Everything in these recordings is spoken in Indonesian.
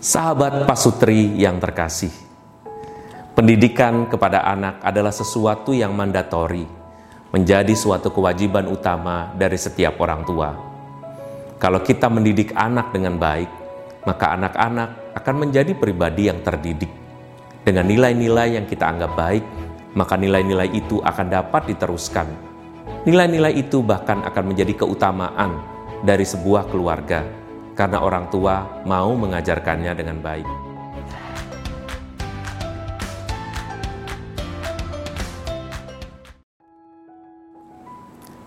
Sahabat pasutri yang terkasih, pendidikan kepada anak adalah sesuatu yang mandatori, menjadi suatu kewajiban utama dari setiap orang tua. Kalau kita mendidik anak dengan baik, maka anak-anak akan menjadi pribadi yang terdidik. Dengan nilai-nilai yang kita anggap baik, maka nilai-nilai itu akan dapat diteruskan. Nilai-nilai itu bahkan akan menjadi keutamaan dari sebuah keluarga karena orang tua mau mengajarkannya dengan baik.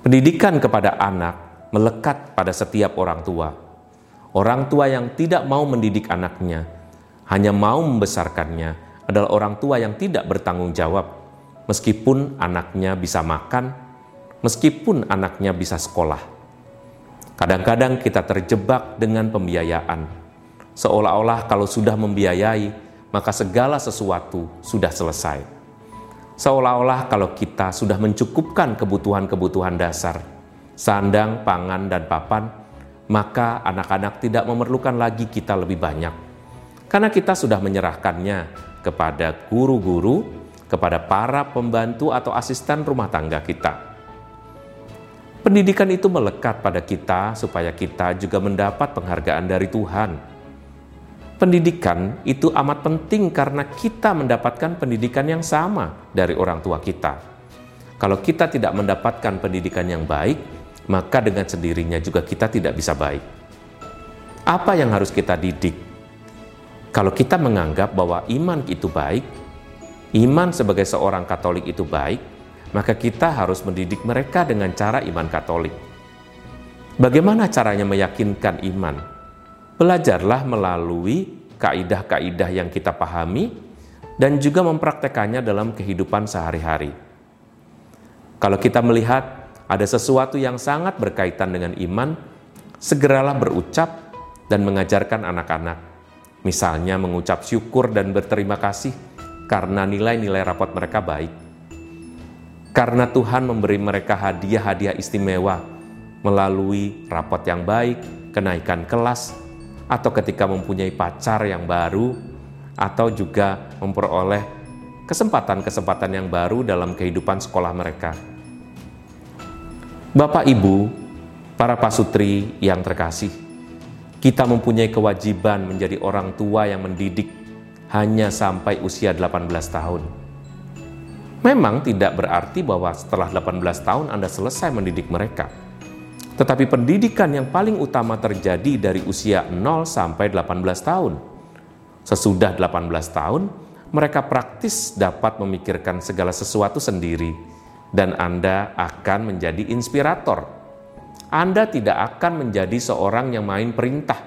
Pendidikan kepada anak melekat pada setiap orang tua. Orang tua yang tidak mau mendidik anaknya, hanya mau membesarkannya, adalah orang tua yang tidak bertanggung jawab, meskipun anaknya bisa makan, meskipun anaknya bisa sekolah. Kadang-kadang kita terjebak dengan pembiayaan, seolah-olah kalau sudah membiayai, maka segala sesuatu sudah selesai. Seolah-olah kalau kita sudah mencukupkan kebutuhan-kebutuhan dasar, sandang, pangan, dan papan, maka anak-anak tidak memerlukan lagi kita lebih banyak. Karena kita sudah menyerahkannya kepada guru-guru, kepada para pembantu atau asisten rumah tangga kita Pendidikan itu melekat pada kita supaya kita juga mendapat penghargaan dari Tuhan. Pendidikan itu amat penting karena kita mendapatkan pendidikan yang sama dari orang tua kita. Kalau kita tidak mendapatkan pendidikan yang baik, maka dengan sendirinya juga kita tidak bisa baik. Apa yang harus kita didik? Kalau kita menganggap bahwa iman itu baik, iman sebagai seorang Katolik itu baik, maka kita harus mendidik mereka dengan cara iman Katolik. Bagaimana caranya meyakinkan iman? Belajarlah melalui kaidah-kaidah yang kita pahami dan juga mempraktekannya dalam kehidupan sehari-hari. Kalau kita melihat ada sesuatu yang sangat berkaitan dengan iman, segeralah berucap dan mengajarkan anak-anak. Misalnya mengucap syukur dan berterima kasih karena nilai-nilai rapot mereka baik karena Tuhan memberi mereka hadiah-hadiah istimewa melalui rapot yang baik, kenaikan kelas, atau ketika mempunyai pacar yang baru, atau juga memperoleh kesempatan-kesempatan yang baru dalam kehidupan sekolah mereka. Bapak, Ibu, para pasutri yang terkasih, kita mempunyai kewajiban menjadi orang tua yang mendidik hanya sampai usia 18 tahun Memang tidak berarti bahwa setelah 18 tahun Anda selesai mendidik mereka. Tetapi pendidikan yang paling utama terjadi dari usia 0 sampai 18 tahun. Sesudah 18 tahun, mereka praktis dapat memikirkan segala sesuatu sendiri dan Anda akan menjadi inspirator. Anda tidak akan menjadi seorang yang main perintah.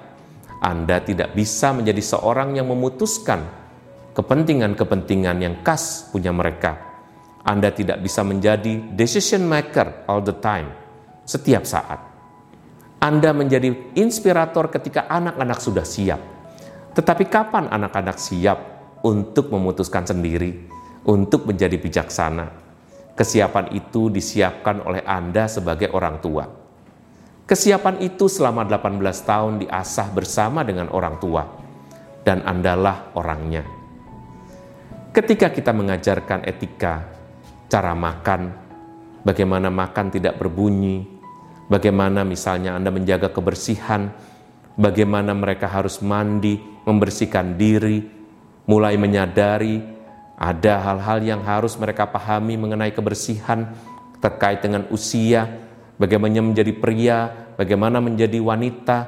Anda tidak bisa menjadi seorang yang memutuskan kepentingan-kepentingan yang khas punya mereka anda tidak bisa menjadi decision maker all the time, setiap saat. Anda menjadi inspirator ketika anak-anak sudah siap. Tetapi kapan anak-anak siap untuk memutuskan sendiri, untuk menjadi bijaksana? Kesiapan itu disiapkan oleh Anda sebagai orang tua. Kesiapan itu selama 18 tahun diasah bersama dengan orang tua, dan Andalah orangnya. Ketika kita mengajarkan etika, cara makan, bagaimana makan tidak berbunyi, bagaimana misalnya Anda menjaga kebersihan, bagaimana mereka harus mandi, membersihkan diri, mulai menyadari ada hal-hal yang harus mereka pahami mengenai kebersihan terkait dengan usia, bagaimana menjadi pria, bagaimana menjadi wanita,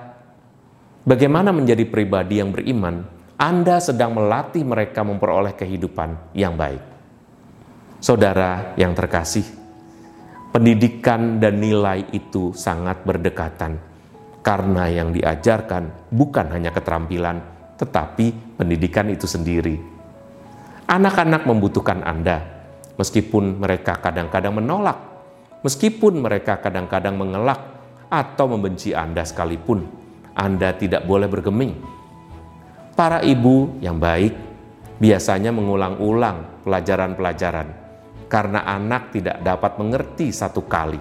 bagaimana menjadi pribadi yang beriman. Anda sedang melatih mereka memperoleh kehidupan yang baik. Saudara yang terkasih, pendidikan dan nilai itu sangat berdekatan karena yang diajarkan bukan hanya keterampilan, tetapi pendidikan itu sendiri. Anak-anak membutuhkan Anda, meskipun mereka kadang-kadang menolak, meskipun mereka kadang-kadang mengelak atau membenci Anda sekalipun. Anda tidak boleh bergeming. Para ibu yang baik biasanya mengulang-ulang pelajaran-pelajaran karena anak tidak dapat mengerti satu kali.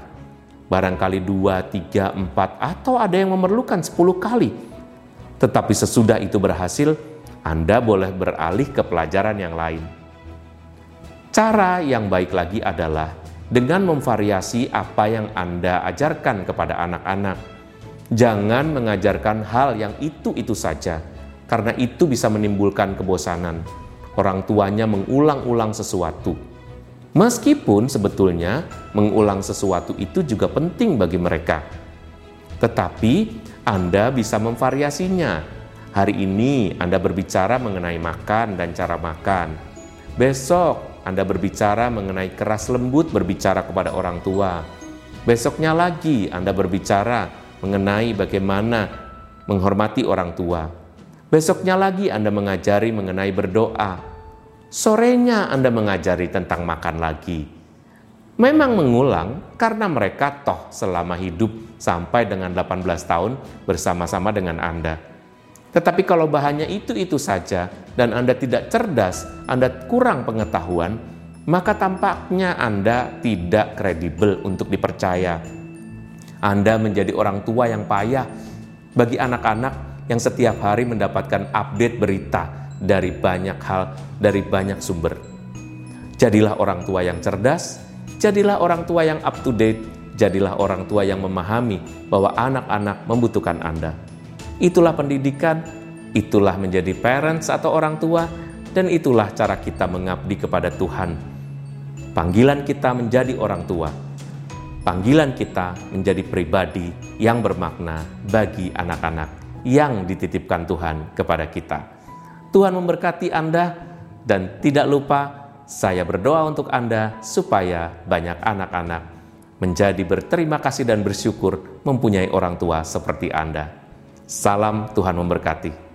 Barangkali dua, tiga, empat, atau ada yang memerlukan sepuluh kali. Tetapi sesudah itu berhasil, Anda boleh beralih ke pelajaran yang lain. Cara yang baik lagi adalah dengan memvariasi apa yang Anda ajarkan kepada anak-anak. Jangan mengajarkan hal yang itu-itu saja, karena itu bisa menimbulkan kebosanan. Orang tuanya mengulang-ulang sesuatu. Meskipun sebetulnya mengulang sesuatu itu juga penting bagi mereka. Tetapi Anda bisa memvariasinya. Hari ini Anda berbicara mengenai makan dan cara makan. Besok Anda berbicara mengenai keras lembut berbicara kepada orang tua. Besoknya lagi Anda berbicara mengenai bagaimana menghormati orang tua. Besoknya lagi Anda mengajari mengenai berdoa. Sorenya Anda mengajari tentang makan lagi. Memang mengulang karena mereka toh selama hidup sampai dengan 18 tahun bersama-sama dengan Anda. Tetapi kalau bahannya itu-itu saja dan Anda tidak cerdas, Anda kurang pengetahuan, maka tampaknya Anda tidak kredibel untuk dipercaya. Anda menjadi orang tua yang payah bagi anak-anak yang setiap hari mendapatkan update berita dari banyak hal, dari banyak sumber. Jadilah orang tua yang cerdas, jadilah orang tua yang up to date, jadilah orang tua yang memahami bahwa anak-anak membutuhkan Anda. Itulah pendidikan, itulah menjadi parents atau orang tua, dan itulah cara kita mengabdi kepada Tuhan. Panggilan kita menjadi orang tua, panggilan kita menjadi pribadi yang bermakna bagi anak-anak yang dititipkan Tuhan kepada kita. Tuhan memberkati Anda, dan tidak lupa saya berdoa untuk Anda supaya banyak anak-anak menjadi berterima kasih dan bersyukur mempunyai orang tua seperti Anda. Salam Tuhan memberkati.